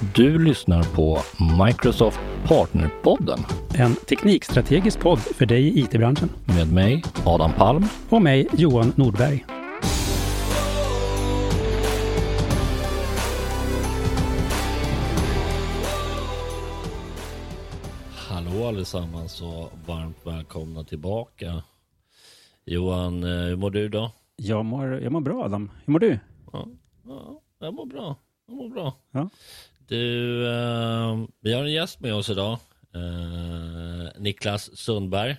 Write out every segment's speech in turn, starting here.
Du lyssnar på Microsoft Partnerpodden En teknikstrategisk podd för dig i IT-branschen. med mig, Adam Palm. Och mig, Johan Nordberg. Hallå allesammans och varmt välkomna tillbaka. Johan, eh, hur mår du då? Jag mår, jag mår bra, Adam. Hur mår du? Ja, ja jag mår bra. Jag mår bra. Ja. Du, eh, vi har en gäst med oss idag. Eh, Niklas Sundberg.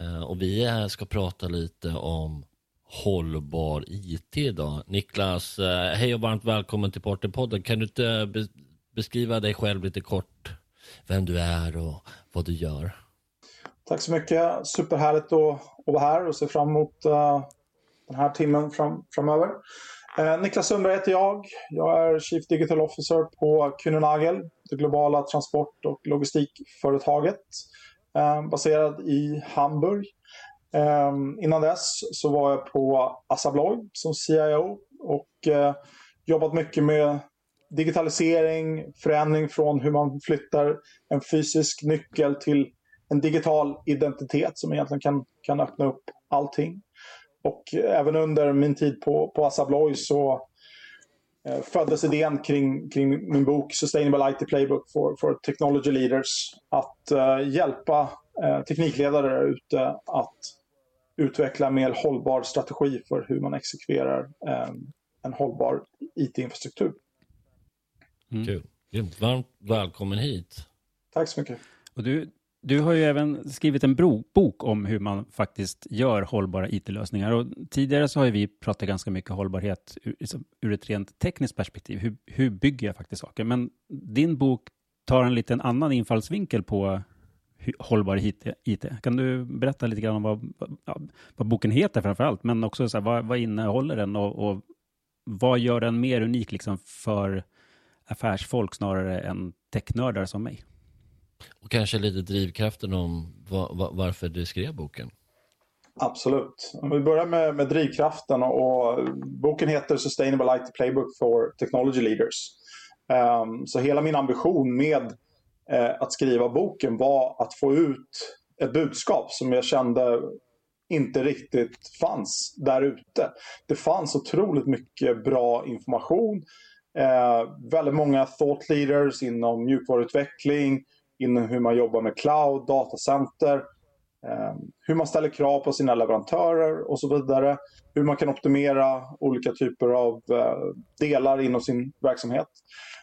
Eh, och vi ska prata lite om hållbar IT idag. Niklas, eh, hej och varmt välkommen till Partypodden. Kan du inte be- beskriva dig själv lite kort? Vem du är och vad du gör? Tack så mycket. Superhärligt att, att vara här och se fram emot eh, den här timmen fram, framöver. Eh, Niklas Sundberg heter jag. Jag är Chief Digital Officer på Kühnenagel det globala transport och logistikföretaget. Eh, baserad i Hamburg. Eh, innan dess så var jag på Assa Abloy som CIO och eh, jobbat mycket med digitalisering, förändring från hur man flyttar en fysisk nyckel till en digital identitet som egentligen kan, kan öppna upp allting. Och även under min tid på, på Assa Abloy så eh, föddes idén kring, kring min bok Sustainable IT Playbook for, for Technology Leaders att eh, hjälpa eh, teknikledare ute att utveckla mer hållbar strategi för hur man exekverar eh, en hållbar IT-infrastruktur. Kul. Grymt. Varmt välkommen hit. Tack så mycket. Och du, du har ju även skrivit en bok om hur man faktiskt gör hållbara IT-lösningar. Och tidigare så har ju vi pratat ganska mycket hållbarhet ur, liksom, ur ett rent tekniskt perspektiv. Hur, hur bygger jag faktiskt saker? Men din bok tar en liten annan infallsvinkel på hållbar IT. IT. Kan du berätta lite grann om vad, vad, vad boken heter framför allt, men också så här, vad, vad innehåller den och, och vad gör den mer unik liksom för affärsfolk snarare än technördar som mig? Och kanske lite drivkraften om va- va- varför du skrev boken. Absolut. Om vi börjar med, med drivkraften och, och boken heter Sustainable IT Playbook for Technology Leaders. Um, så hela min ambition med eh, att skriva boken var att få ut ett budskap som jag kände inte riktigt fanns där ute. Det fanns otroligt mycket bra information. Eh, väldigt många thought leaders inom mjukvaruutveckling, inom hur man jobbar med cloud, datacenter. Eh, hur man ställer krav på sina leverantörer och så vidare. Hur man kan optimera olika typer av eh, delar inom sin verksamhet.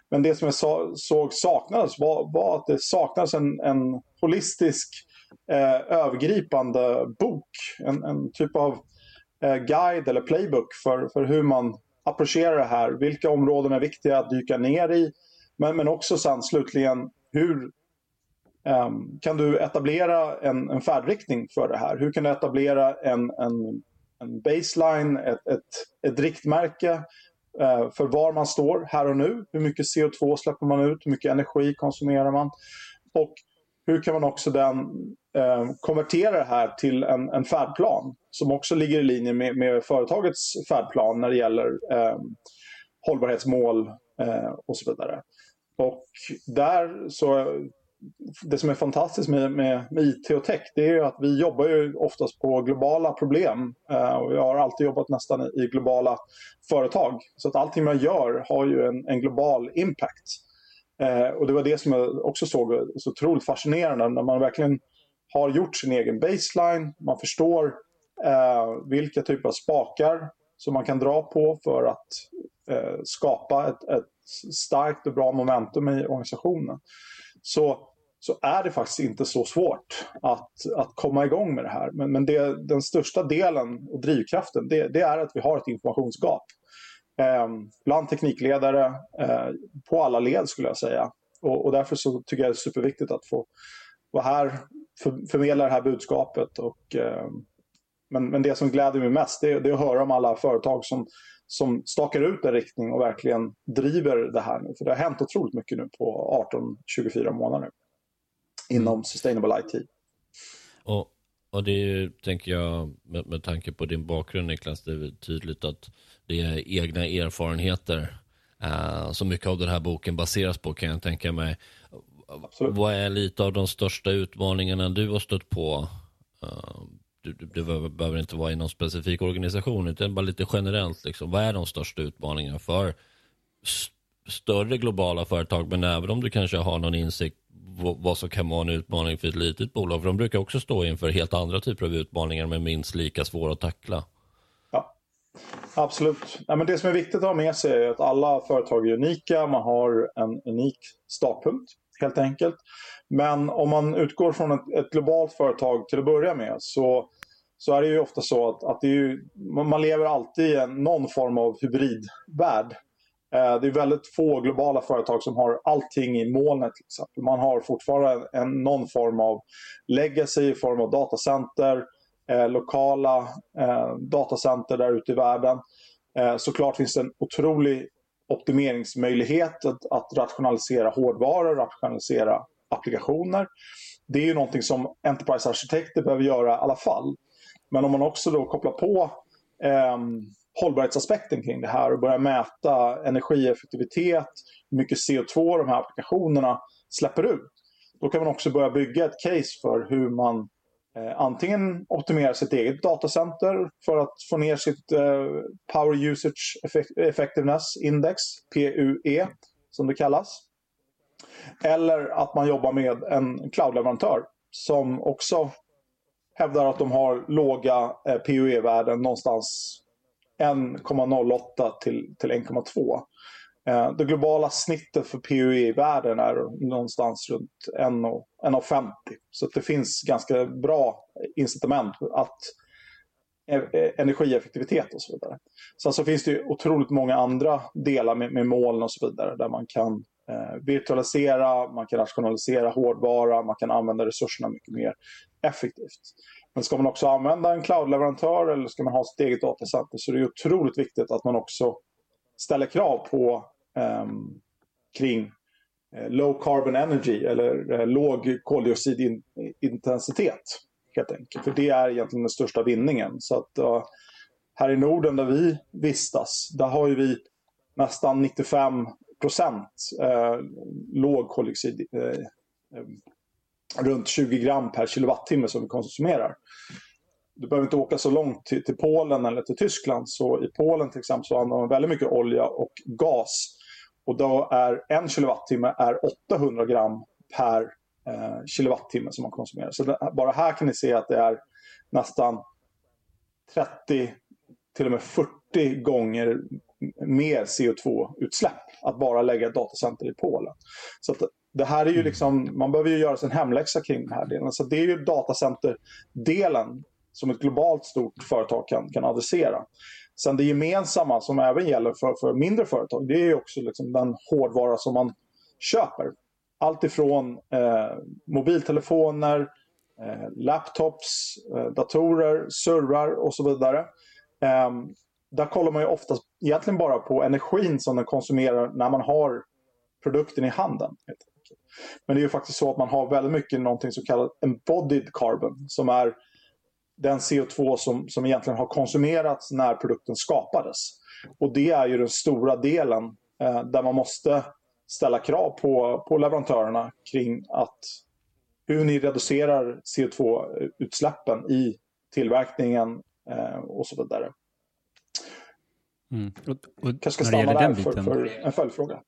Men det som jag såg saknades var, var att det saknades en, en holistisk eh, övergripande bok. En, en typ av eh, guide eller playbook för, för hur man approcherar det här. Vilka områden är viktiga att dyka ner i. Men, men också sen slutligen hur Ehm, kan du etablera en, en färdriktning för det här? Hur kan du etablera en, en, en baseline, ett, ett, ett riktmärke eh, för var man står här och nu? Hur mycket CO2 släpper man ut? Hur mycket energi konsumerar man? Och hur kan man också den, eh, konvertera det här till en, en färdplan som också ligger i linje med, med företagets färdplan när det gäller eh, hållbarhetsmål eh, och så vidare. Och där så det som är fantastiskt med, med, med IT och tech det är ju att vi jobbar ju oftast på globala problem. Eh, och jag har alltid jobbat nästan i, i globala företag. Så att allting man gör har ju en, en global impact. Eh, och det var det som jag också såg så otroligt fascinerande när man verkligen har gjort sin egen baseline. Man förstår eh, vilka typer av spakar som man kan dra på för att eh, skapa ett, ett starkt och bra momentum i organisationen. Så, så är det faktiskt inte så svårt att, att komma igång med det här. Men, men det, den största delen och drivkraften det, det är att vi har ett informationsgap. Eh, bland teknikledare eh, på alla led skulle jag säga. Och, och därför så tycker jag det är superviktigt att få vara här, för, förmedla det här budskapet. Och, eh, men, men det som gläder mig mest det, det är att höra om alla företag som, som stakar ut en riktning och verkligen driver det här nu. För det har hänt otroligt mycket nu på 18-24 månader inom sustainable IT. Och, och det är ju, tänker jag, med, med tanke på din bakgrund Niklas, det är tydligt att det är egna erfarenheter Uh, så mycket av den här boken baseras på kan jag tänka mig. Absolut. Vad är lite av de största utmaningarna du har stött på? Uh, du, du, du, behöver inte vara i någon specifik organisation utan bara lite generellt. Liksom. Vad är de största utmaningarna för st större globala företag men även om du kanske har någon insikt vad som kan vara en utmaning för ett litet bolag. För de brukar också stå inför helt andra typer av utmaningar men minst lika svåra att tackla. Ja, absolut. Ja, men det som är viktigt att ha med sig är att alla företag är unika. Man har en unik startpunkt helt enkelt. Men om man utgår från ett, ett globalt företag till att börja med så, så är det ju ofta så att, att det är ju, man lever alltid i en, någon form av hybridvärld. Eh, det är väldigt få globala företag som har allting i molnet. Till exempel. Man har fortfarande en, någon form av legacy i form av datacenter, eh, lokala eh, datacenter där ute i världen. Eh, såklart finns det en otrolig optimeringsmöjlighet att, att rationalisera hårdvaror, rationalisera applikationer. Det är ju någonting som Enterprise-arkitekter behöver göra i alla fall. Men om man också då kopplar på eh, hållbarhetsaspekten kring det här och börja mäta energieffektivitet, hur mycket CO2 de här applikationerna släpper ut. Då kan man också börja bygga ett case för hur man eh, antingen optimerar sitt eget datacenter för att få ner sitt eh, Power Usage Effectiveness Index, PUE, som det kallas. Eller att man jobbar med en cloudleverantör som också hävdar att de har låga eh, PUE-värden någonstans 1,08 till, till 1,2. Eh, det globala snittet för PUE i världen är någonstans runt 1,50. Så det finns ganska bra incitament att e-, e-, energieffektivitet och så vidare. Sen så finns det otroligt många andra delar med, med moln och så vidare där man kan eh, virtualisera, man kan rationalisera hårdvara, man kan använda resurserna mycket mer effektivt. Men ska man också använda en cloud-leverantör eller ska man ha sitt eget datacenter så är det otroligt viktigt att man också ställer krav på eh, kring eh, low carbon energy eller eh, låg koldioxidintensitet. Helt enkelt. För det är egentligen den största vinningen. Så att, eh, här i Norden där vi vistas, där har ju vi nästan 95 procent eh, låg koldioxid, eh ehm, runt 20 gram per kilowattimme som vi konsumerar. Du behöver inte åka så långt till, till Polen eller till Tyskland. Så i Polen till exempel så använder man väldigt mycket olja och gas. Och då är en kilowattimme är 800 gram per eh, kilowattimme som man konsumerar. Så det, bara här kan ni se att det är nästan 30, till och med 40 gånger mer CO2-utsläpp att bara lägga ett datacenter i Polen. Så att det här är ju mm. liksom, man behöver ju göra sin hemläxa kring den här delen. Så det är ju datacenterdelen som ett globalt stort företag kan, kan adressera. Sen det gemensamma som även gäller för, för mindre företag, det är ju också liksom den hårdvara som man köper. Allt ifrån eh, mobiltelefoner, eh, laptops, eh, datorer, servrar och så vidare. Eh, där kollar man ju oftast egentligen bara på energin som den konsumerar när man har produkten i handen. Men det är ju faktiskt så att man har väldigt mycket någonting som kallas embodied carbon som är den CO2 som, som egentligen har konsumerats när produkten skapades. Och det är ju den stora delen eh, där man måste ställa krav på, på leverantörerna kring att hur ni reducerar CO2-utsläppen i tillverkningen eh, och så vidare. Mm. Och, och kanske ska stanna där för, för en följdfråga.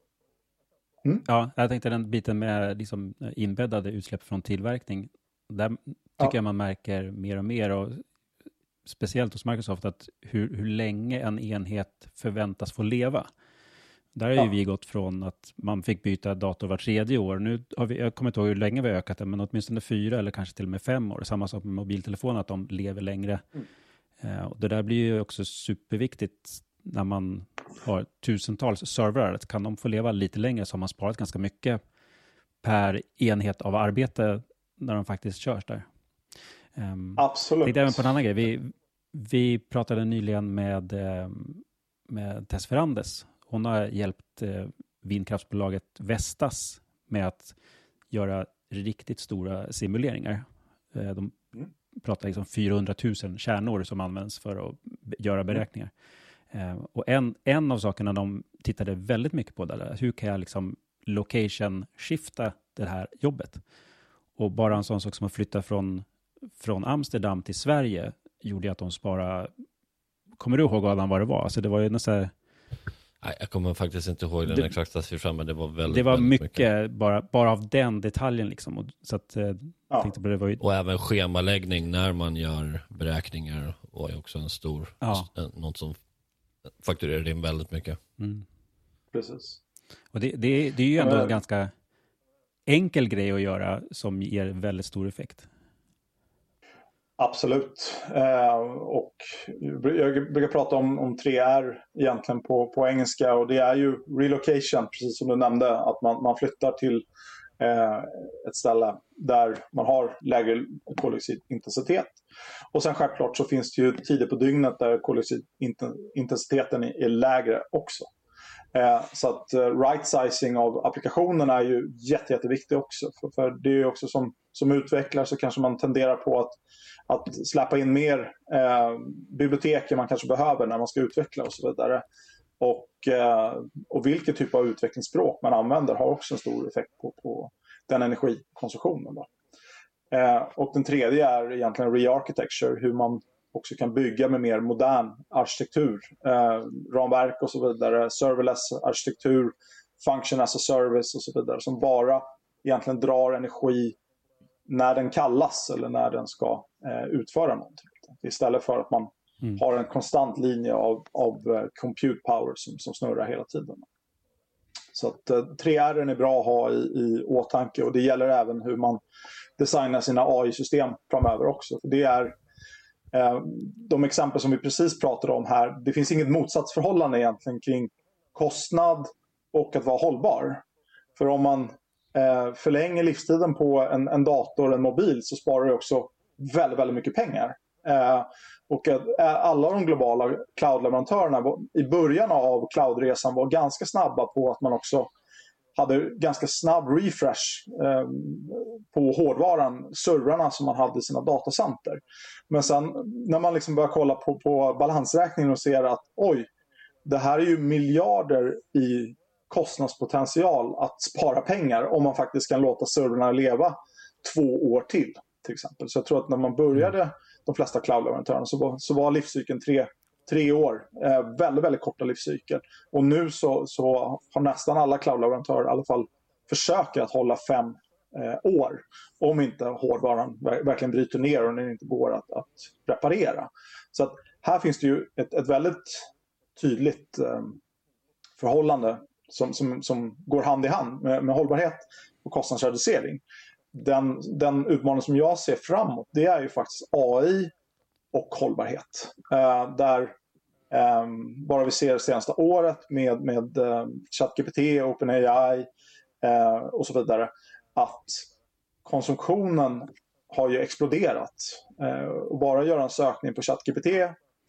Mm. Ja, jag tänkte den biten med liksom inbäddade utsläpp från tillverkning. Där tycker ja. jag man märker mer och mer, och speciellt hos Microsoft, att hur, hur länge en enhet förväntas få leva. Där har ja. ju vi gått från att man fick byta dator var tredje år. Nu har vi, jag kommer inte ihåg hur länge vi har ökat det, men åtminstone fyra eller kanske till och med fem år. Samma sak med mobiltelefoner, att de lever längre. Mm. Uh, och det där blir ju också superviktigt när man har tusentals servrar, kan de få leva lite längre så har man sparat ganska mycket per enhet av arbete när de faktiskt körs där. Um, Absolut. Tänkte även på en annan grej. Vi, vi pratade nyligen med, ehm, med Tess Ferrandes. Hon har hjälpt eh, vindkraftsbolaget Vestas med att göra riktigt stora simuleringar. Eh, de mm. pratar liksom 400 000 kärnor som används för att göra beräkningar. Mm. Eh, och en, en av sakerna de tittade väldigt mycket på där. Hur kan jag liksom location-skifta det här jobbet? Och bara en sån sak som att flytta från, från Amsterdam till Sverige gjorde att de sparade... Kommer du ihåg Adam vad det var? Alltså det var ju nästan... Nej, jag kommer faktiskt inte ihåg den Det- exakta siffran, men det var väldigt, Det var väldigt mycket, Bara, bara av den detaljen liksom. Och, så att, eh, Ja. tänkte på det var ju... Och även schemaläggning när man gör beräkningar var ju också en stor, Ja. en- något som fakturerar in väldigt mycket. Mm. Precis. Och det, det, det är ju ändå Ja, en ganska enkel grej att göra som ger väldigt stor effekt. Absolut. Eh, och jag brukar prata om, om tre R egentligen på, på engelska och det är ju relocation, precis som du nämnde, att man, man flyttar till eh, Eh, ett ställe där man har lägre koldioxidintensitet. Och sen självklart så finns det ju tider på dygnet där koldioxidintensiteten är lägre också. Eh, så att eh, right sizing av applikationerna är ju jätte, jätteviktigt också. För det är ju också som, som utvecklare så kanske man tenderar på att, att släppa in mer eh, bibliotek än man kanske behöver när man ska utveckla och så vidare. Och, eh, och vilken typ av utvecklingsspråk man använder har också en stor effekt på, på den energikonsumtionen. Då. Eh, och den tredje är egentligen re-architecture, hur man också kan bygga med mer modern arkitektur, eh, ramverk och så vidare, serverless arkitektur, function as a service och så vidare, som bara egentligen drar energi när den kallas eller när den ska eh, utföra någonting. Istället för att man Mm. har en konstant linje av, av eh, compute power som, som snurrar hela tiden. Så att eh, 3R är bra att ha i, i åtanke och det gäller även hur man designar sina AI-system framöver också. För det är eh, de exempel som vi precis pratade om här. Det finns inget motsatsförhållande egentligen kring kostnad och att vara hållbar. För om man eh, förlänger livstiden på en, en dator, en mobil, så sparar det också väldigt, väldigt mycket pengar. Eh, och att eh, alla de globala cloudleverantörerna var- i början av cloudresan var ganska snabba på att man också hade ganska snabb refresh eh, på hårdvaran, servrarna som man hade i sina datacenter. Men sen när man liksom börjar kolla på, på balansräkningen och ser att oj, det här är ju miljarder i kostnadspotential att spara pengar om man faktiskt kan låta servrarna leva två år till. till exempel. Så jag tror att när man började mm de flesta cloudleverantörerna så var, så var livscykeln tre, tre år. Eh, väldigt, väldigt korta livscykel. Och nu så, så har nästan alla cloud-leverantörer i alla fall försöker att hålla fem eh, år. Om inte hårdvaran verkligen bryter ner och den inte går att, att reparera. Så att här finns det ju ett, ett väldigt tydligt eh, förhållande som, som, som går hand i hand med, med hållbarhet och kostnadsreducering. Den, den utmaning som jag ser framåt det är ju faktiskt AI och hållbarhet. Eh, där eh, bara vi ser det senaste året med, med eh, ChatGPT, OpenAI eh, och så vidare att konsumtionen har ju exploderat. Eh, och bara göra en sökning på ChatGPT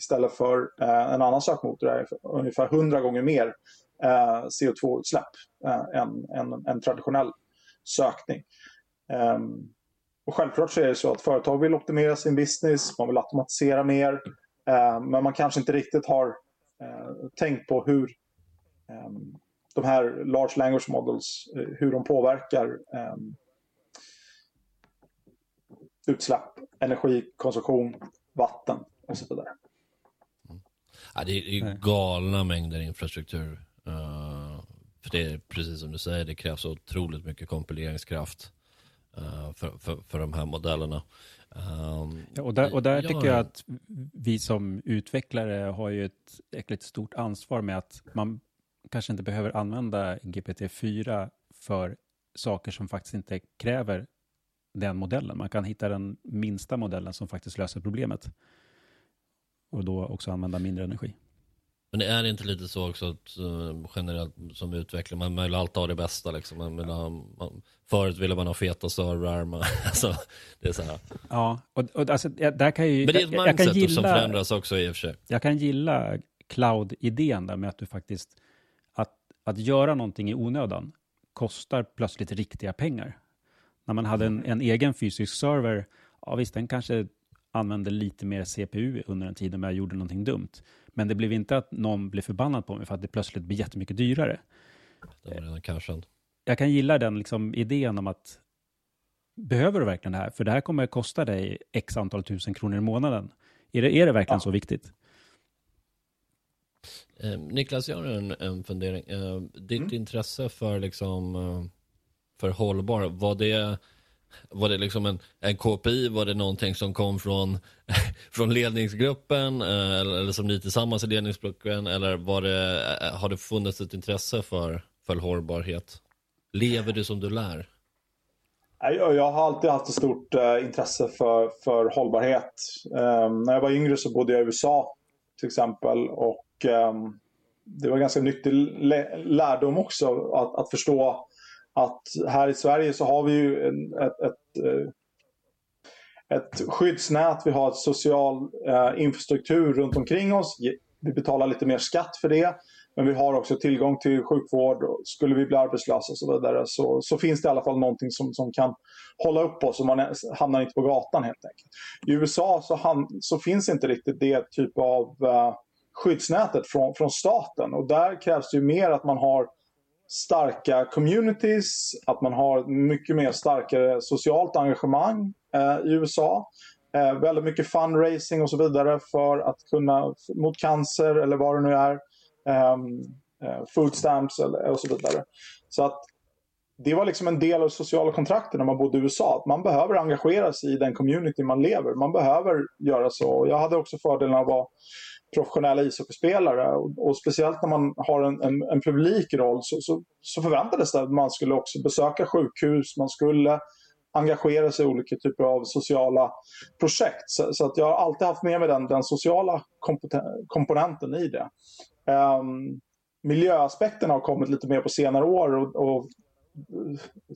istället för eh, en annan sökmotor är ungefär 100 gånger mer eh, CO2-utsläpp eh, än, än en traditionell sökning. Um, och självklart så är det så att företag vill optimera sin business, man vill automatisera mer, eh, men man kanske inte riktigt har eh, tänkt på hur eh, de här large language models, eh, hur de påverkar eh, utsläpp, energikonsumtion, vatten och så vidare. Ja, det är ju galna mängder infrastruktur. Eh, för det är precis som du säger, det krävs otroligt mycket kompileringskraft för, för, för de här modellerna. Um, Ja, och där, och där Ja, tycker jag ja. att vi som utvecklare har ju ett äckligt stort ansvar med att man kanske inte behöver använda GPT-4 för saker som faktiskt inte kräver den modellen. Man kan hitta den minsta modellen som faktiskt löser problemet. Och då också använda mindre energi. Men det är inte lite så också att, eh, generellt som utvecklare, man vill alltid ha det bästa liksom. Man vill ha, man, förut ville man ha feta servrar, man, alltså, det är så här. Ja, och, och alltså, jag- där kan jag ju... Men det är ett jag, jag mindset som gilla, förändras också i och för sig. jag kan gilla cloud-idén där med att du faktiskt, att, att göra någonting i onödan kostar plötsligt riktiga pengar. När man hade en, en egen fysisk server, ja visst, den kanske använde lite mer CPU under en tid när jag gjorde någonting dumt. Men det blev inte att någon blev förbannad på mig för att det plötsligt blir jättemycket dyrare. Det var redan kanske. Jag kan gilla den liksom, idén om att behöver du verkligen det här? För det här kommer att kosta dig x antal tusen kronor i månaden. Är det, är det verkligen ja. så viktigt? Eh, Niklas, jag har en, en fundering. Eh, ditt mm. intresse för, liksom, eh, för hållbar, var det, var det liksom en, en KPI? Var det någonting som kom från, från ledningsgruppen eh, eller, eller som ni tillsammans i ledningsgruppen? Eller var det, eh, har det funnits ett intresse för, för hållbarhet? Lever du som du lär? Jag har alltid haft ett stort eh, intresse för, för hållbarhet. Um, när jag var yngre så bodde jag i USA till exempel. Och um, det var ganska nyttig lärdom också att, att förstå att här i Sverige så har vi ju en, ett, ett, eh, ett skyddsnät, vi har ett social eh, infrastruktur runt omkring oss. Vi betalar lite mer skatt för det. Men vi har också tillgång till sjukvård. Skulle vi bli arbetslösa och så vidare så, så finns det i alla fall någonting som, som kan hålla upp oss och man hamnar inte på gatan helt enkelt. I USA så, han, så finns inte riktigt det typ av eh, skyddsnätet från, från staten och där krävs det ju mer att man har starka communities, att man har mycket mer starkare socialt engagemang eh, i USA. Eh, väldigt mycket fundraising och så vidare för att kunna, mot cancer eller vad det nu är. Ehm, eh, food stamps och så vidare. Så att det var liksom en del av sociala kontraktet när man bodde i USA. Att man behöver engagera sig i den community man lever. Man behöver göra så. Jag hade också fördelen av att professionella ishockeyspelare. Och, och speciellt när man har en, en, en publikroll så, så, så, förväntades det att man skulle också besöka sjukhus, man skulle engagera sig i olika typer av sociala projekt. Så, så att jag har alltid haft med mig den, den sociala komponenten i det. Ehm, um, miljöaspekten har kommit lite mer på senare år och, och,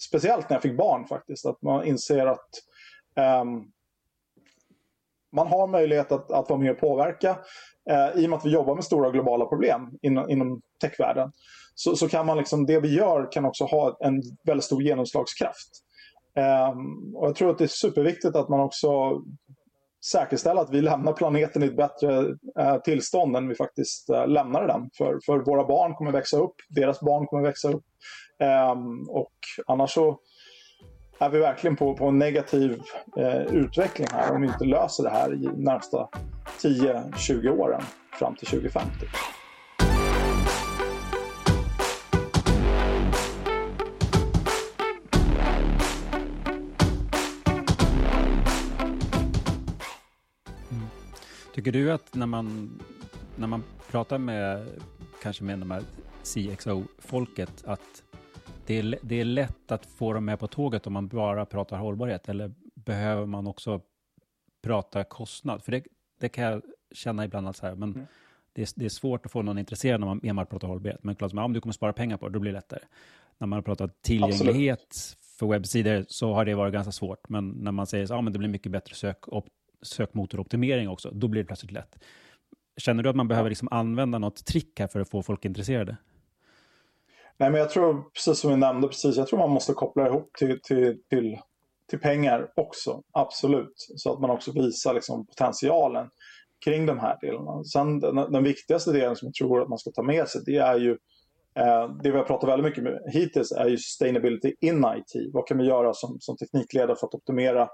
speciellt när jag fick barn faktiskt. Att man inser att um, man har möjlighet att, att vara med och påverka eh, I och med att vi jobbar med stora globala problem inom, inom techvärlden så, så kan man liksom, det vi gör kan också ha en väldigt stor genomslagskraft. Eh, och jag tror att det är superviktigt att man också säkerställa att vi lämnar planeten i ett bättre eh, tillstånd än vi faktiskt eh, lämnade den. För, för våra barn kommer växa upp, deras barn kommer växa upp. Eh, och annars så är vi verkligen på, på en negativ eh, utveckling här om vi inte löser det här i närmsta 10-20 åren fram till 2050. Mm. Tycker du att när man, när man pratar med kanske med de här CXO-folket att det är, det är lätt att få dem med på tåget om man bara pratar hållbarhet eller behöver man också prata kostnad? För det, det kan jag känna ibland att så här, men mm. det, är, det, är, svårt att få någon intresserad när man enbart pratar hållbarhet. Men klart, som, ja, om du kommer spara pengar på det, då blir det lättare. När man har pratat tillgänglighet Absolut. för webbsidor så har det varit ganska svårt. Men när man säger att ja, det blir mycket bättre sök, sökmotoroptimering också, då blir det plötsligt lätt. Känner du att man behöver liksom använda något trick här för att få folk intresserade? Nej, men jag tror, precis som vi nämnde, precis, jag tror man måste koppla ihop till, till, till, till pengar också, absolut. Så att man också visar liksom, potentialen kring de här delarna. Sen den, den, viktigaste delen som jag tror att man ska ta med sig, det är ju eh, det vi har pratat väldigt mycket med hittills är ju sustainability in IT. Vad kan vi göra som, som teknikledare för att optimera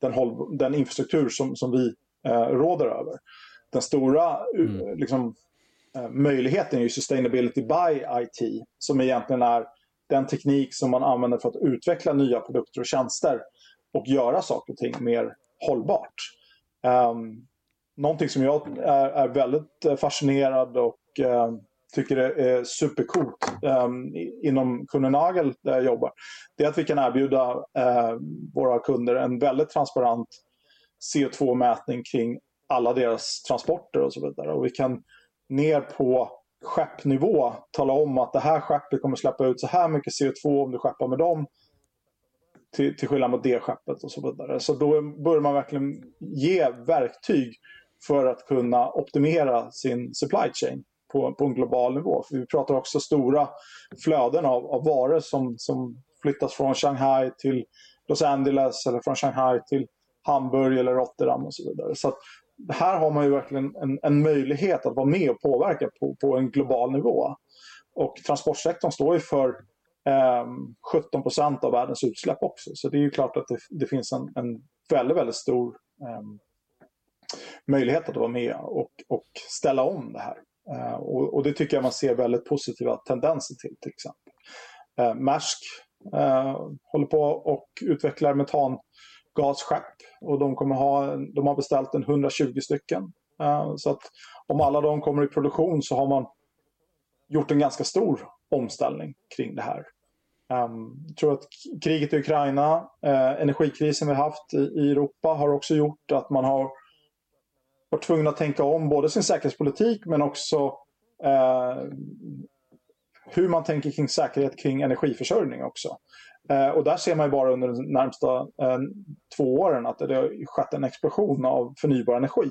den, håll, den infrastruktur som, som vi eh, råder över. Den stora mm. liksom, eh, möjligheten är ju sustainability by IT som egentligen är den teknik som man använder för att utveckla nya produkter och tjänster och göra saker och ting mer hållbart. Um, någonting som jag är, är väldigt eh, fascinerad och um, tycker är supercoolt um, inom Kunnenagel där jag jobbar, det är att vi kan erbjuda uh, våra kunder en väldigt transparent CO2-mätning kring alla deras transporter och så vidare. Och vi kan ner på skeppnivå tala om att det här skeppet kommer släppa ut så här mycket CO2 om du skeppar med dem till, till skillnad mot det skeppet och så vidare. Så då börjar man verkligen ge verktyg för att kunna optimera sin supply chain på, på en global nivå. För vi pratar också stora flöden av, av varor som, som flyttas från Shanghai till Los Angeles eller från Shanghai till Hamburg eller Rotterdam och så vidare. Så här har man ju verkligen en, en, möjlighet att vara med och påverka på, på en global nivå. Och transportsektorn står ju för eh, 17 procent av världens utsläpp också. Så det är ju klart att det, det finns en, en väldigt, väldigt stor eh, möjlighet att vara med och, och ställa om det här. Eh, och, och, det tycker jag man ser väldigt positiva tendenser till till exempel. Eh, Maersk eh, håller på och utvecklar metan gasskepp och de, kommer ha, de har beställt en 120 stycken. Eh, så att om alla de kommer i produktion så har man gjort en ganska stor omställning kring det här. Ehm, jag tror att kriget i Ukraina, eh, energikrisen vi haft i, Europa har också gjort att man har varit tvungen att tänka om både sin säkerhetspolitik men också eh, hur man tänker kring säkerhet kring energiförsörjning också. Eh, och där ser man ju bara under de närmsta eh, två åren att det har skett en explosion av förnybar energi.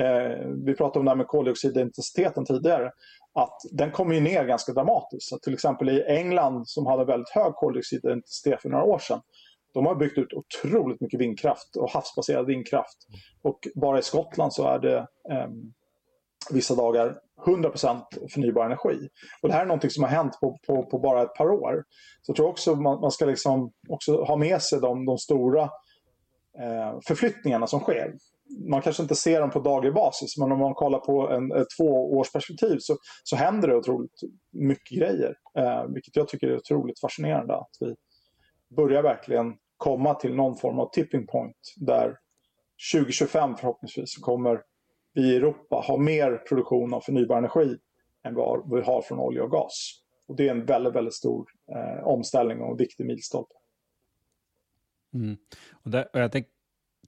Eh, vi pratade om det här med koldioxidintensiteten tidigare att den kommer ju ner ganska dramatiskt. Så till exempel i England som hade väldigt hög koldioxidintensitet för några år sedan. De har byggt ut otroligt mycket vindkraft och havsbaserad vindkraft. Och bara i Skottland så är det eh, vissa dagar 100% förnybar energi. Och det här är någonting som har hänt på, på, på bara ett par år. Så jag tror också man, man ska liksom också ha med sig de, de stora eh, förflyttningarna som sker man kanske inte ser dem på daglig basis, men om man kollar på en, ett tvåårsperspektiv så, så händer det otroligt mycket grejer. Eh, vilket jag tycker är otroligt fascinerande. Att vi börjar verkligen komma till någon form av tipping point där 2025 förhoppningsvis kommer vi i Europa ha mer produktion av förnybar energi än vad vi har från olja och gas. Och det är en väldigt, väldigt stor eh, omställning och en viktig milstolpe. Mm. Och, där, och jag tänk,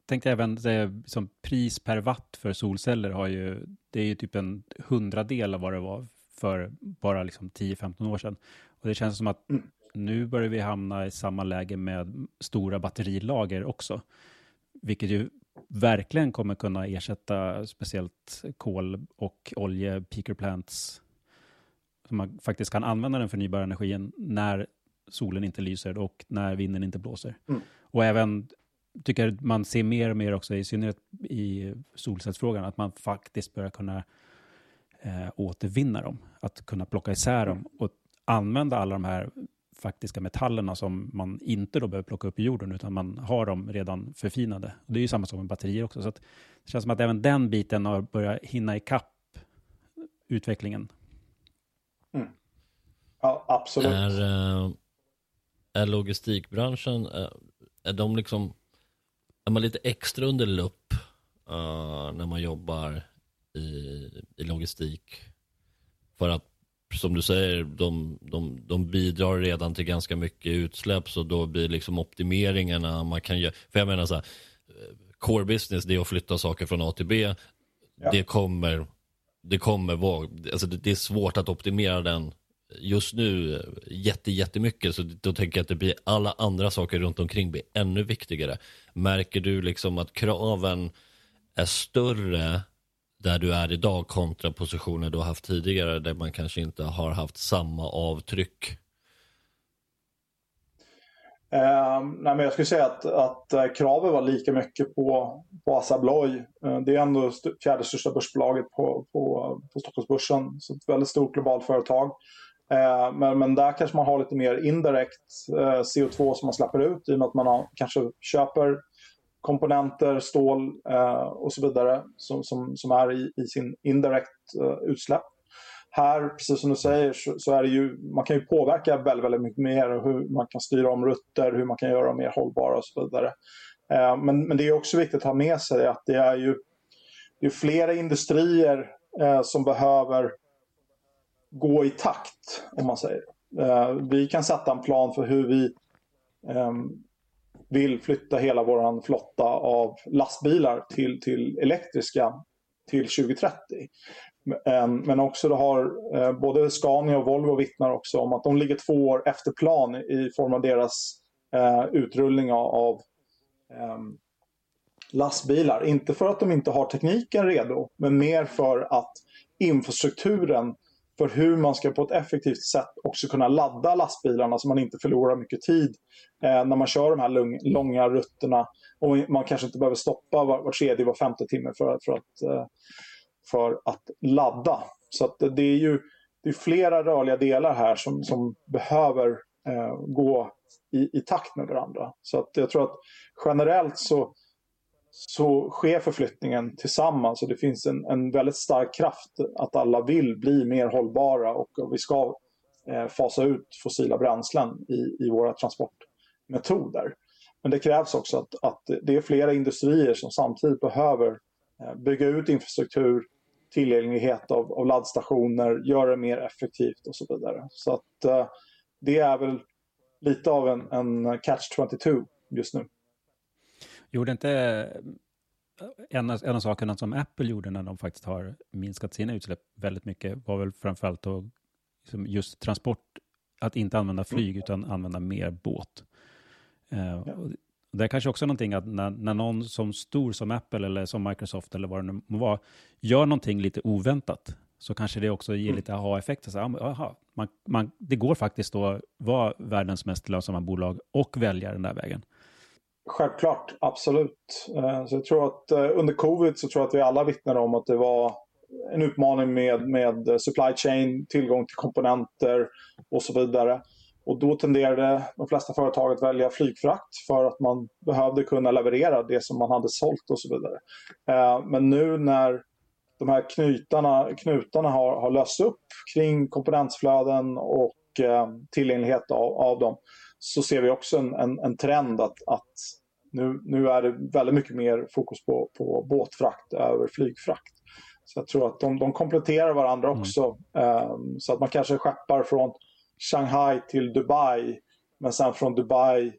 tänkte även säga, som pris per watt för solceller har ju, det är ju typ en hundradel av vad det var för bara liksom 10-15 år sedan. Och det känns som att mm. nu börjar vi hamna i samma läge med stora batterilager också. Vilket ju verkligen kommer kunna ersätta speciellt kol och olje, peaker plants, så man faktiskt kan använda den förnybara energin när solen inte lyser och när vinden inte blåser. Mm. Och även tycker man ser mer och mer också, i synnerhet i solcellsfrågan, att man faktiskt börjar kunna eh, återvinna dem. Att kunna plocka isär dem och använda alla de här faktiska metallerna som man inte då behöver plocka upp i jorden, utan man har dem redan förfinade. Och det är ju samma sak med batterier också. Så det känns som att även den biten har börjat hinna ikapp utvecklingen. Mm. Ja, absolut. Är, eh, är logistikbranschen, eh, är de liksom är man lite extra under lupp uh, när man jobbar i, i logistik. För att som du säger, de, de, de bidrar redan till ganska mycket utsläpp så då blir liksom optimeringarna man kan göra. För jag menar så här, core business det är att flytta saker från A till B. Ja. Det kommer, det kommer vara, alltså det, det, är svårt att optimera den just nu jätte, jättemycket så då tänker jag att det blir alla andra saker runt omkring blir ännu viktigare. Märker du liksom att kraven är större där du är idag kontra positioner du har haft tidigare där man kanske inte har haft samma avtryck? Eh, nej, men jag skulle säga att, att eh, kravet var lika mycket på, på Assa Abloy. Eh, det är ändå st fjärde största börsbolaget på, på, på Stockholmsbörsen. Så ett väldigt stort globalt företag. Eh, men, men där kanske man har lite mer indirekt eh, CO2 som man släpper ut i och med att man har, kanske köper komponenter, stål eh, och så vidare som, som, som är i, i sin indirekt eh, utsläpp. Här, precis som du säger, så, så, är det ju, man kan ju påverka väldigt, väldigt mycket mer hur man kan styra om rutter, hur man kan göra dem mer hållbara och så vidare. Eh, men, men det är också viktigt att ha med sig att det är ju det är flera industrier eh, som behöver gå i takt, om man säger. Eh, vi kan sätta en plan för hur vi eh, vill flytta hela vår flotta av lastbilar till, till elektriska till 2030. Ehm, men också det har eh, både Scania och Volvo vittnar också om att de ligger två år efter plan i form av deras eh, utrullning av ehm, lastbilar. Inte för att de inte har tekniken redo, men mer för att infrastrukturen för hur man ska på ett effektivt sätt också kunna ladda lastbilarna så man inte förlorar mycket tid eh, när man kör de här lång, långa rutterna. Och man kanske inte behöver stoppa var, var tredje, var femte timme för, för, att, eh, för att ladda. Så att det är ju det är flera rörliga delar här som, som behöver eh, gå i, i takt med varandra. Så att jag tror att generellt så så sker förflyttningen tillsammans och det finns en, en väldigt stark kraft att alla vill bli mer hållbara och, vi ska eh, fasa ut fossila bränslen i, i våra transportmetoder. Men det krävs också att, att det är flera industrier som samtidigt behöver eh, bygga ut infrastruktur, tillgänglighet av, av laddstationer, göra det mer effektivt och så vidare. Så att eh, det är väl lite av en, en catch-22 just nu. Gjorde inte eh, en av, en av sakerna som Apple gjorde när de faktiskt har minskat sina utsläpp väldigt mycket var väl framförallt då liksom just transport, att inte använda flyg utan använda mer båt. Uh, ja. Det är kanske också någonting att när, när någon som stor som Apple eller som Microsoft eller vad det nu må vara, gör någonting lite oväntat, så kanske det också ger mm. lite aha-effekter. Aha, man, man, det går faktiskt att vara världens mest lönsamma bolag och välja den där vägen. Självklart, absolut. Eh, så jag tror att eh, under covid så tror jag att vi alla vittnade om att det var en utmaning med, med supply chain, tillgång till komponenter och så vidare. Och då tenderade de flesta företag att välja flygfrakt för att man behövde kunna leverera det som man hade sålt och så vidare. Eh, men nu när de här knutarna, knutarna har, har lösts upp kring komponentflöden och tillgänglighet av, av dem så ser vi också en, en, en trend att, att nu, nu, är det väldigt mycket mer fokus på, på båtfrakt över flygfrakt. Så jag tror att de, de kompletterar varandra mm. också. Mm. Um, så att man kanske skeppar från Shanghai till Dubai men sen från Dubai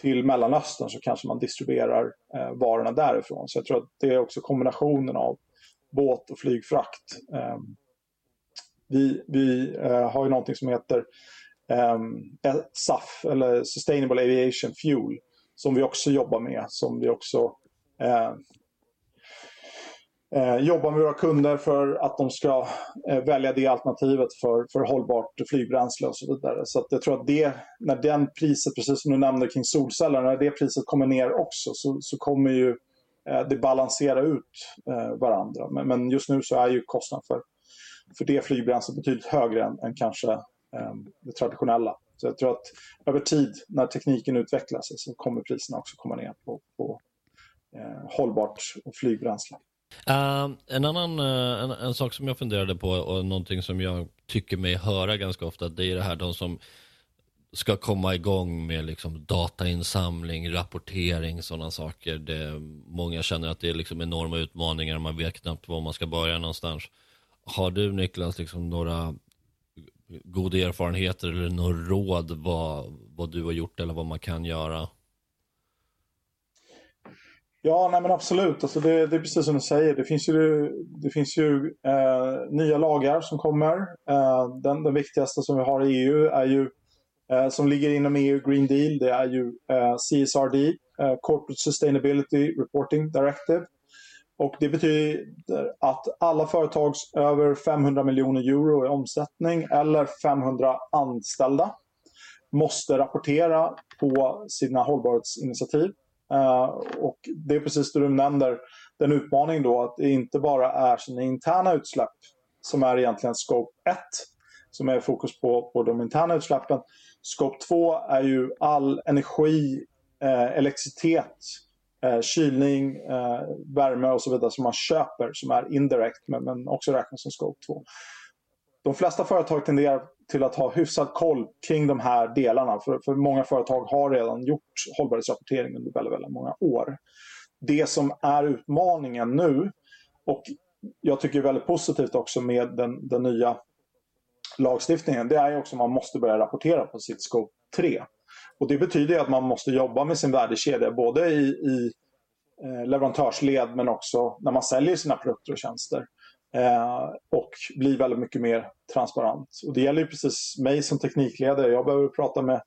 till Mellanöstern så kanske man distribuerar eh, varorna därifrån. Så jag tror att det är också kombinationen av båt och flygfrakt. Eh, vi vi eh, har ju någonting som heter um, Ehm, eh, SAF, eller Sustainable Aviation Fuel, som vi också jobbar med. Som vi också eh, eh, jobbar med våra kunder för att de ska eh, välja det alternativet för, för hållbart flygbränsle och så vidare. Så jag tror att det, när den priset, precis som du nämnde kring solceller, när det priset kommer ner också så, så kommer ju eh, det balansera ut eh, varandra. Men, men, just nu så är ju kostnaden för, för det flygbränslet betydligt högre än, än kanske Ehm, det traditionella. Så jag tror att över tid, när tekniken utvecklas, så kommer priserna också komma ner på, på eh, hållbart flygbränsle. Uh, en annan uh, en, en, sak som jag funderade på och någonting som jag tycker mig höra ganska ofta, det är det här de som ska komma igång med liksom datainsamling, rapportering, sådana saker. Det, många känner att det är liksom enorma utmaningar, man vet knappt var man ska börja någonstans. Har du Niklas liksom några goda erfarenheter eller några råd vad, vad du har gjort eller vad man kan göra? Ja, nej men absolut. Alltså det, det är precis som du säger. Det finns ju, det finns ju eh, nya lagar som kommer. Eh, den, den viktigaste som vi har i EU är ju, eh, som ligger inom EU Green Deal, det är ju eh, CSRD, eh, Corporate Sustainability Reporting Directive. Och det betyder att alla företags över 500 miljoner euro i omsättning eller 500 anställda måste rapportera på sina hållbarhetsinitiativ. Eh, och det är precis det du nämner, den utmaningen då att det inte bara är sina interna utsläpp som är egentligen scope 1, som är fokus på, på de interna utsläppen. Scope 2 är ju all energi, eh, elektricitet eh, kylning, eh, värme och så vidare som man köper som är indirekt men, men också räknas som scope 2. De flesta företag tenderar till att ha hyfsad koll kring de här delarna för, för många företag har redan gjort hållbarhetsrapportering under väldigt, väldigt många år. Det som är utmaningen nu och jag tycker väldigt positivt också med den, den nya lagstiftningen det är också att man måste börja rapportera på sitt scope 3. Och Det betyder att man måste jobba med sin värdekedja både i, i eh, leverantörsled men också när man säljer sina produkter och tjänster. Eh, och bli väldigt mycket mer transparent. Och Det gäller ju precis mig som teknikledare. Jag behöver prata med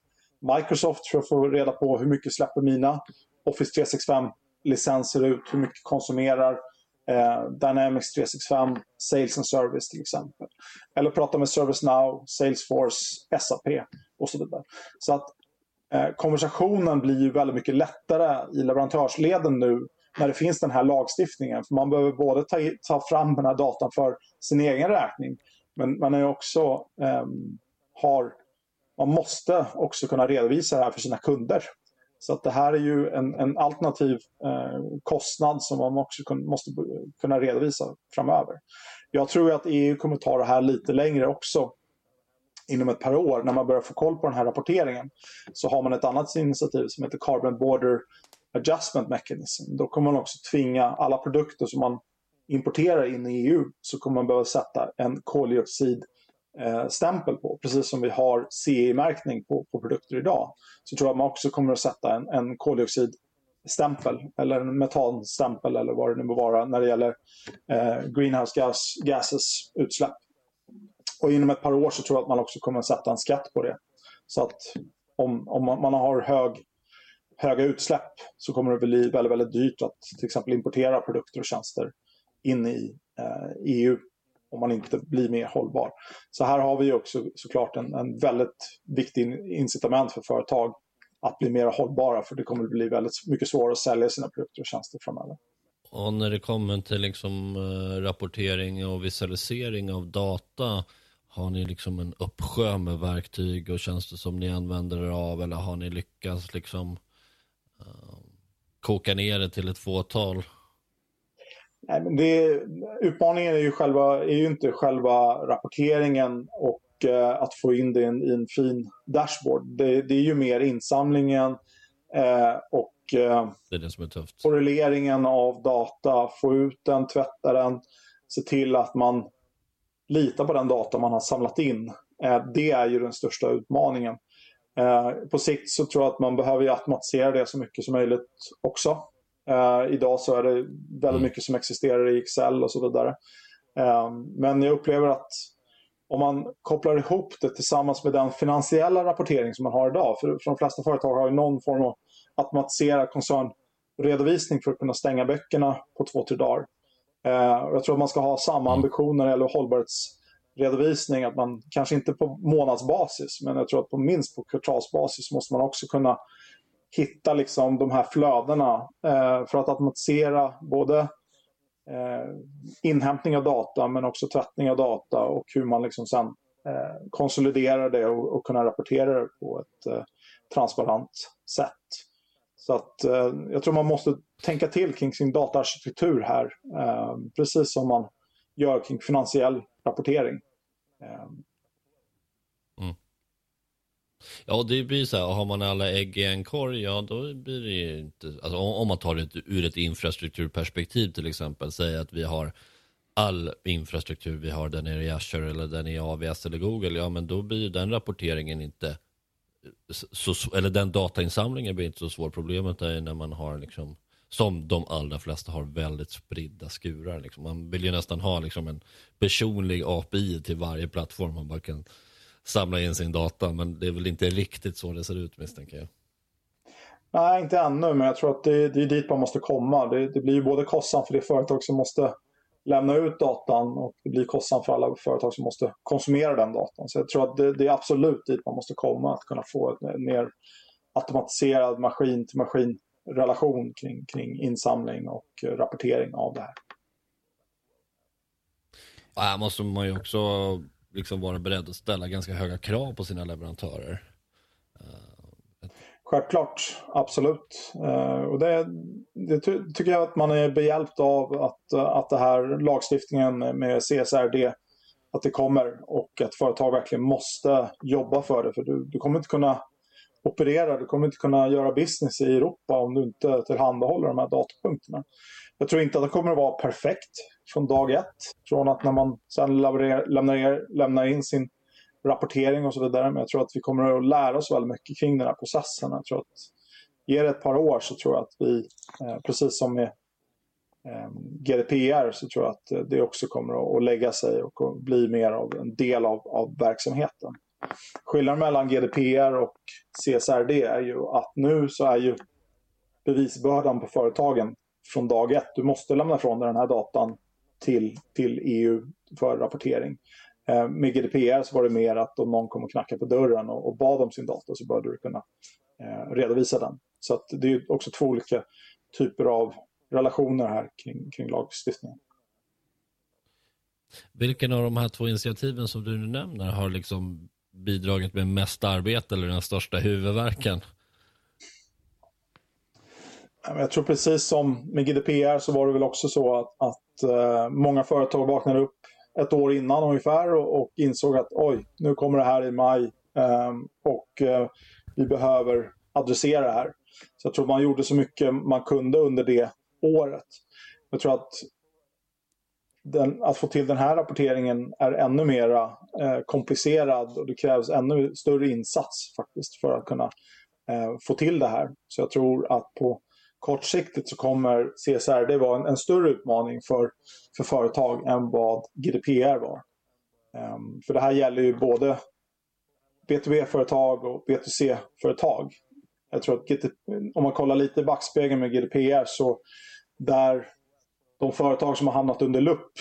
Microsoft för att få reda på hur mycket släpper mina Office 365-licenser ut, hur mycket konsumerar eh, Dynamics 365, Sales and Service till exempel. Eller prata med ServiceNow, Salesforce, SAP och så vidare. Så att Eh, konversationen blir ju väldigt mycket lättare i leverantörsleden nu när det finns den här lagstiftningen. För man behöver både ta, ta fram den här datan för sin egen räkning men man är också eh, har man måste också kunna redovisa det här för sina kunder. Så att det här är ju en, en alternativ eh, kostnad som man också kun, måste kunna redovisa framöver. Jag tror att EU kommer ta det här lite längre också inom ett par år när man börjar få koll på den här rapporteringen. Så har man ett annat initiativ som heter Carbon Border Adjustment Mechanism. Då kommer man också tvinga alla produkter som man importerar in i EU så kommer man behöva sätta en koldioxid stämpel på. Precis som vi har CE-märkning på, på produkter idag. Så tror jag att man också kommer att sätta en, en koldioxidstämpel eller en metanstämpel eller vad det nu må vara när det gäller eh, greenhouse gas, gases utsläpp. Och inom ett par år så tror jag att man också kommer att sätta en skatt på det. Så att om, om man, man har hög, höga utsläpp så kommer det bli väldigt, väldigt dyrt att till exempel importera produkter och tjänster in i eh, EU om man inte blir mer hållbar. Så här har vi också såklart en, en väldigt viktig incitament för företag att bli mer hållbara för det kommer att bli väldigt mycket svårare att sälja sina produkter och tjänster framöver. Och när det kommer till liksom, eh, rapportering och visualisering av data, har ni liksom en uppsjö med verktyg och tjänster som ni använder er av eller har ni lyckats liksom uh, koka ner det till ett fåtal? Nej, men det, utmaningen är ju, själva, är ju inte själva rapporteringen och eh, att få in det i en, i en fin dashboard. Det, det, är ju mer insamlingen eh, och eh, det är det som är tufft. korreleringen av data, få ut den, tvätta den, se till att man litar på den data man har samlat in. Eh, det är ju den största utmaningen. Eh, på sikt så tror jag att man behöver automatisera det så mycket som möjligt också. Uh, idag så är det väldigt mm. mycket som existerar i Excel och så vidare. Men jag upplever att om man kopplar ihop det tillsammans med den finansiella rapportering som man har idag, för de flesta företag har ju någon form av automatiserad koncernredovisning för att kunna stänga böckerna på två, tre dagar. Uh, jag tror att man ska ha samma mm. ambitioner gäller hållbarhetsredovisning, att man kanske inte på månadsbasis, men jag tror att på minst på kvartalsbasis måste man också kunna hitta liksom de här flödena eh, för att automatisera både eh, inhämtning av data men också tvättning av data och hur man liksom sen eh, konsoliderar det och, och kunna rapportera det på ett eh, transparent sätt. Så att eh, jag tror man måste tänka till kring sin dataarkitektur här, eh, precis som man gör kring finansiell rapportering. Eh. Mm. Ja, det blir så här, har man alla ägg i en korg, ja då blir det ju inte, alltså om man tar det ur ett infrastrukturperspektiv till exempel, säg att vi har all infrastruktur vi har, den är i Azure eller den är i AVS eller Google, ja men då blir ju den rapporteringen inte, så, eller den datainsamlingen blir inte så svår. Problemet är när man har liksom, som de allra flesta har väldigt spridda skurar. Liksom. Man vill ju nästan ha liksom en personlig API till varje plattform man bara kan samla in sin data. Men det är väl inte riktigt så det ser ut misstänker jag. Nej, inte ännu, men jag tror att det, det är dit man måste komma. Det, det blir ju både kostsamt för det företag som måste lämna ut datan och det blir kostsamt för alla företag som måste konsumera den datan. Så jag tror att det, det är absolut dit man måste komma, att kunna få en mer automatiserad maskin-till-maskin-relation kring, kring insamling och eh, rapportering av det här. Här måste man ju också liksom vara beredd att ställa ganska höga krav på sina leverantörer. Självklart, absolut. Eh, och det, det tycker jag att man är behjälpt av att, att det här lagstiftningen med CSRD att det kommer och att företag verkligen måste jobba för det. För du, du kommer inte kunna operera, du kommer inte kunna göra business i Europa om du inte tillhandahåller de här datapunkterna. Jag tror inte att det kommer att vara perfekt från dag ett. Från att när man sen lämnar, lämnar in sin rapportering och så vidare. Men jag tror att vi kommer att lära oss väldigt mycket kring den här processen. Jag tror att ger det ett par år så tror jag att vi, eh, precis som med ehm, GDPR, så tror jag att eh, det också kommer att lägga sig och bli mer av en del av, av verksamheten. Skillnaden mellan GDPR och CSRD är ju att nu så är ju bevisbördan på företagen från dag ett. Du måste lämna ifrån dig den här datan till, till EU för rapportering. Eh, med GDPR så var det mer att om någon kom och knackade på dörren och, och bad om sin data så började du kunna eh, redovisa den. Så att det är också två olika typer av relationer här kring, kring lagstiftningen. Vilken av de här två initiativen som du nu nämner har liksom bidragit med mest arbete eller den största huvudvärken? Jag tror precis som med GDPR så var det väl också så att, att uh, många företag vaknade upp ett år innan ungefär och, och insåg att oj, nu kommer det här i maj um, och uh, vi behöver adressera det här. Så jag tror man gjorde så mycket man kunde under det året. Jag tror att den, att få till den här rapporteringen är ännu mer eh, komplicerad och det krävs ännu större insats faktiskt för att kunna eh, få till det här. Så jag tror att på kortsiktigt så kommer CSRD vara en, en större utmaning för, för företag än vad GDPR var. Um, för det här gäller ju både B2B-företag och B2C-företag. Jag tror att GT, om man kollar lite i backspegeln med GDPR så där de företag som har hamnat under lupp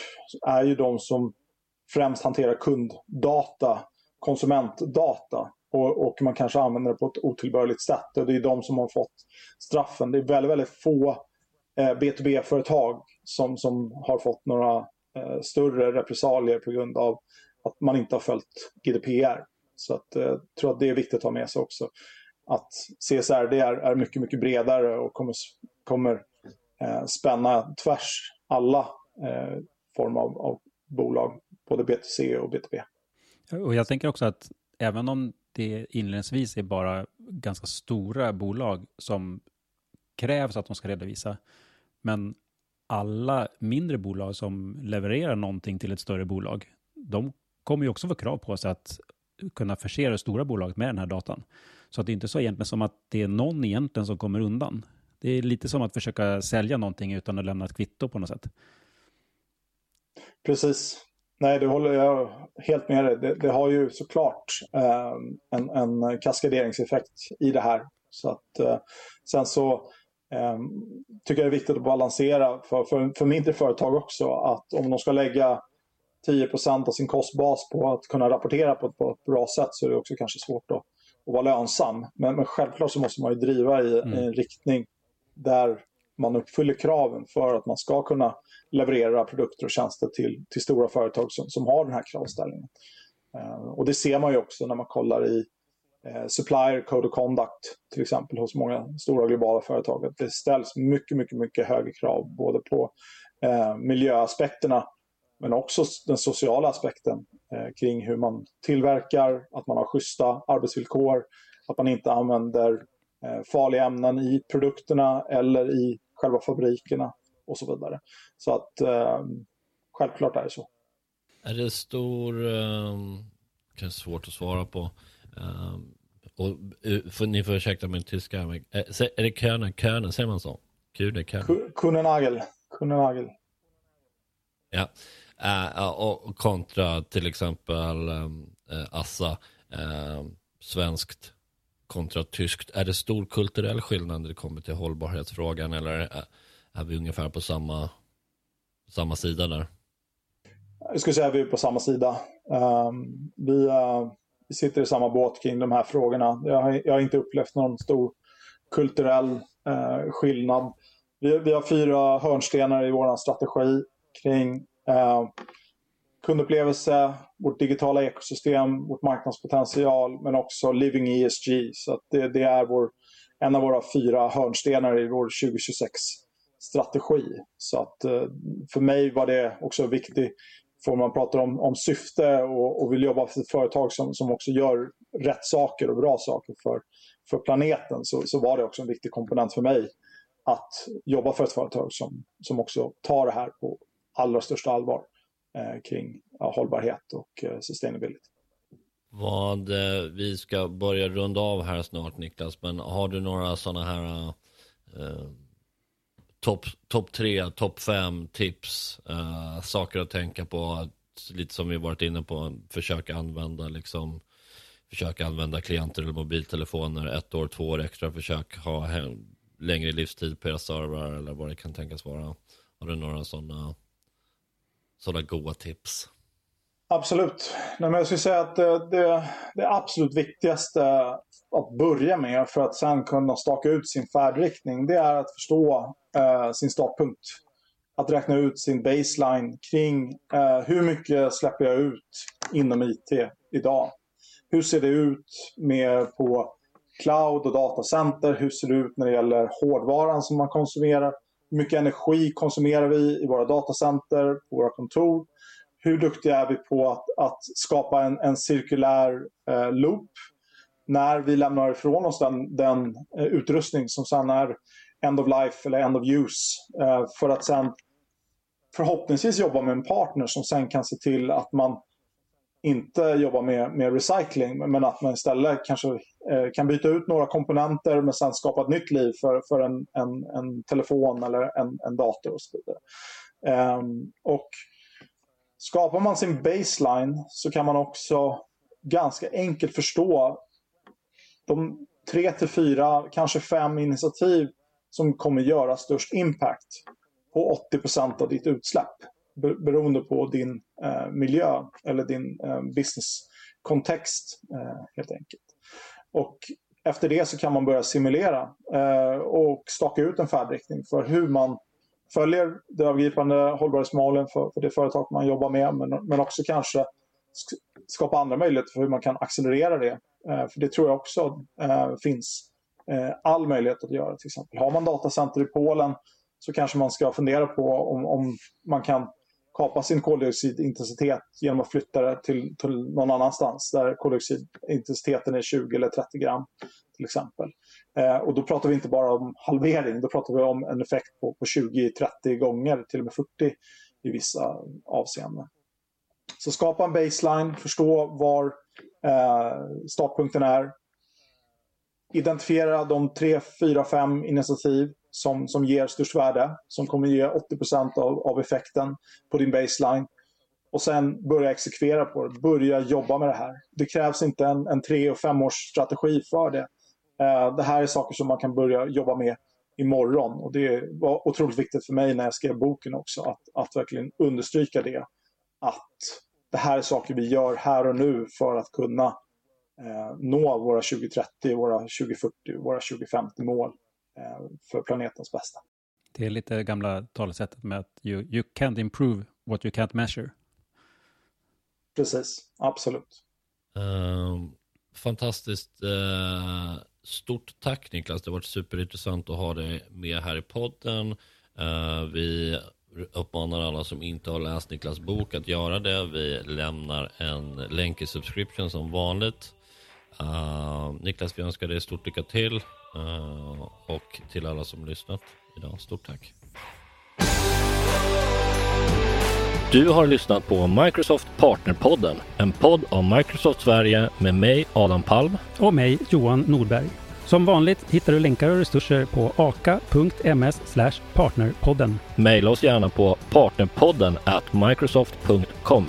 är ju de som främst hanterar kunddata, konsumentdata och, och, man kanske använder det på ett otillbörligt sätt. Och det är de som har fått straffen. Det är väldigt, väldigt få eh, B2B-företag som, som har fått några eh, större repressalier på grund av att man inte har följt GDPR. Så att, eh, tror att det är viktigt att ha med sig också. Att CSRD är, är mycket, mycket bredare och kommer, kommer eh, spänna tvärs alla eh, former av, av bolag, både B2C och B2B. Och jag tänker också att även om det inledningsvis är bara ganska stora bolag som krävs att de ska redovisa, men alla mindre bolag som levererar någonting till ett större bolag, de kommer ju också få krav på sig att kunna förse det stora bolaget med den här datan. Så att det är inte så egentligen som att det är någon egentligen som kommer undan. Det är lite som att försöka sälja någonting utan att lämna ett kvitto på något sätt. Precis. Nej, det håller jag helt med dig. Det, det har ju såklart eh, en, en kaskaderingseffekt i det här. Så att, eh, sen så eh, tycker jag det är viktigt att balansera för, för, för mindre företag också att om de ska lägga 10% av sin kostbas på att kunna rapportera på ett, på ett bra sätt så är det också kanske svårt att, att vara lönsam. Men, men självklart så måste man ju driva i, mm. i en riktning där man uppfyller kraven för att man ska kunna leverera produkter och tjänster till, till stora företag som, som har den här kravställningen. Eh, och det ser man ju också när man kollar i eh, Supplier Code of Conduct till exempel hos många stora globala företag. Att det ställs mycket, mycket, mycket högre krav både på eh, miljöaspekterna men också den sociala aspekten eh, kring hur man tillverkar, att man har schyssta arbetsvillkor, att man inte använder farliga ämnen i produkterna eller i själva fabrikerna och så vidare. Så att eh, självklart är det så. Är det stor, eh, kanske svårt att svara på, eh, och eh, för, ni får ursäkta min tyska, är, eh, är det Köne, Köne, säger man så? Kude, Köne? Kunnenagel. Kunnenagel. Ja, uh, och kontra till exempel um, uh, Assa, uh, svenskt kontra tyskt. Är det stor kulturell skillnad när det kommer till hållbarhetsfrågan eller är vi ungefär på samma, samma sida där? Jag skulle säga att vi är på samma sida. Um, vi, uh, vi sitter i samma båt kring de här frågorna. Jag har, jag har inte upplevt någon stor kulturell uh, skillnad. Vi, vi, har fyra hörnstenar i vår strategi kring eh, uh, kundupplevelse, vårt digitala ekosystem, vårt marknadspotential men också living ESG. Så det, det, är vår, en av våra fyra hörnstenar i vår 2026 strategi. Så att eh, för mig var det också viktigt, för man pratar om, om syfte och, och vill jobba för ett företag som, som också gör rätt saker och bra saker för, för planeten, så, så var det också en viktig komponent för mig att jobba för ett företag som, som också tar det här på allra största allvar Eh, kring ja, hållbarhet och eh, sustainability. Vad, eh, vi ska börja runda av här snart Niklas, men har du några sådana här eh, topp top tre, topp fem tips, eh, saker att tänka på, lite som vi varit inne på, försöka använda liksom försöka använda klienter eller mobiltelefoner ett år, två år extra, försök ha längre livstid på era servrar eller vad det kan tänkas vara. Har du några sådana sådana goda tips? Absolut. Nej, men jag skulle säga att det, det, det absolut viktigaste att börja med för att sen kunna staka ut sin färdriktning det är att förstå eh, sin startpunkt. Att räkna ut sin baseline kring eh, hur mycket släpper jag ut inom IT idag. Hur ser det ut med på cloud och datacenter? Hur ser det ut när det gäller hårdvaran som man konsumerar? Hur mycket energi konsumerar vi i våra datacenter, på våra kontor? Hur duktiga är vi på att, att skapa en, en cirkulär eh, loop när vi lämnar ifrån oss den, den eh, utrustning som sedan är end of life eller end of use eh, för att sen förhoppningsvis jobba med en partner som sen kan se till att man inte jobba med, med recycling men att man istället kanske eh, kan byta ut några komponenter men sen skapa ett nytt liv för, för en, en, en telefon eller en, en dator och så vidare. Um, och skapar man sin baseline så kan man också ganska enkelt förstå de tre till fyra, kanske fem initiativ som kommer göra störst impact på 80% av ditt utsläpp beroende på din eh, miljö eller din eh, businesskontext eh, helt enkelt. Och efter det så kan man börja simulera eh, och staka ut en färdriktning för hur man följer det övergripande hållbarhetsmålen för, för det företag man jobbar med men, men också kanske skapa andra möjligheter för hur man kan accelerera det. Eh, för det tror jag också eh, finns eh, all möjlighet att göra. Till exempel har man datacenter i Polen så kanske man ska fundera på om, om man kan kapa sin koldioxidintensitet genom att flytta det till, till någon annanstans där koldioxidintensiteten är 20 eller 30 gram till exempel. Eh, och då pratar vi inte bara om halvering, då pratar vi om en effekt på, på 20-30 gånger, till och med 40 i vissa avseenden. Så skapa en baseline, förstå var eh, startpunkten är. Identifiera de 3, 4, 5 initiativ som, som ger störst värde, som kommer ge 80% av, av effekten på din baseline. Och sen börja exekvera på det, börja jobba med det här. Det krävs inte en, en tre och fem års strategi för det. Eh, det här är saker som man kan börja jobba med imorgon. Och det var otroligt viktigt för mig när jag skrev boken också, att, att verkligen understryka det. Att det här är saker vi gör här och nu för att kunna eh, nå våra 2030, våra 2040, våra 2050 mål för planetens bästa. Det är lite gamla talesättet med att you, you can't improve what you can't measure. Precis, absolut. Uh, fantastiskt. Uh, stort tack Niklas. Det har varit superintressant att ha dig med här i podden. Uh, vi uppmanar alla som inte har läst Niklas bok att göra det. Vi lämnar en länk i subscription som vanligt. Uh, Niklas, vi önskar dig stort lycka till uh, och till alla som lyssnat idag. Stort tack. Du har lyssnat på Microsoft Partnerpodden, en podd om Microsoft Sverige med mig Adam Palm och mig Johan Nordberg. Som vanligt hittar du länkar och resurser på aka.ms partnerpodden. Maila oss gärna på partnerpodden at microsoft.com.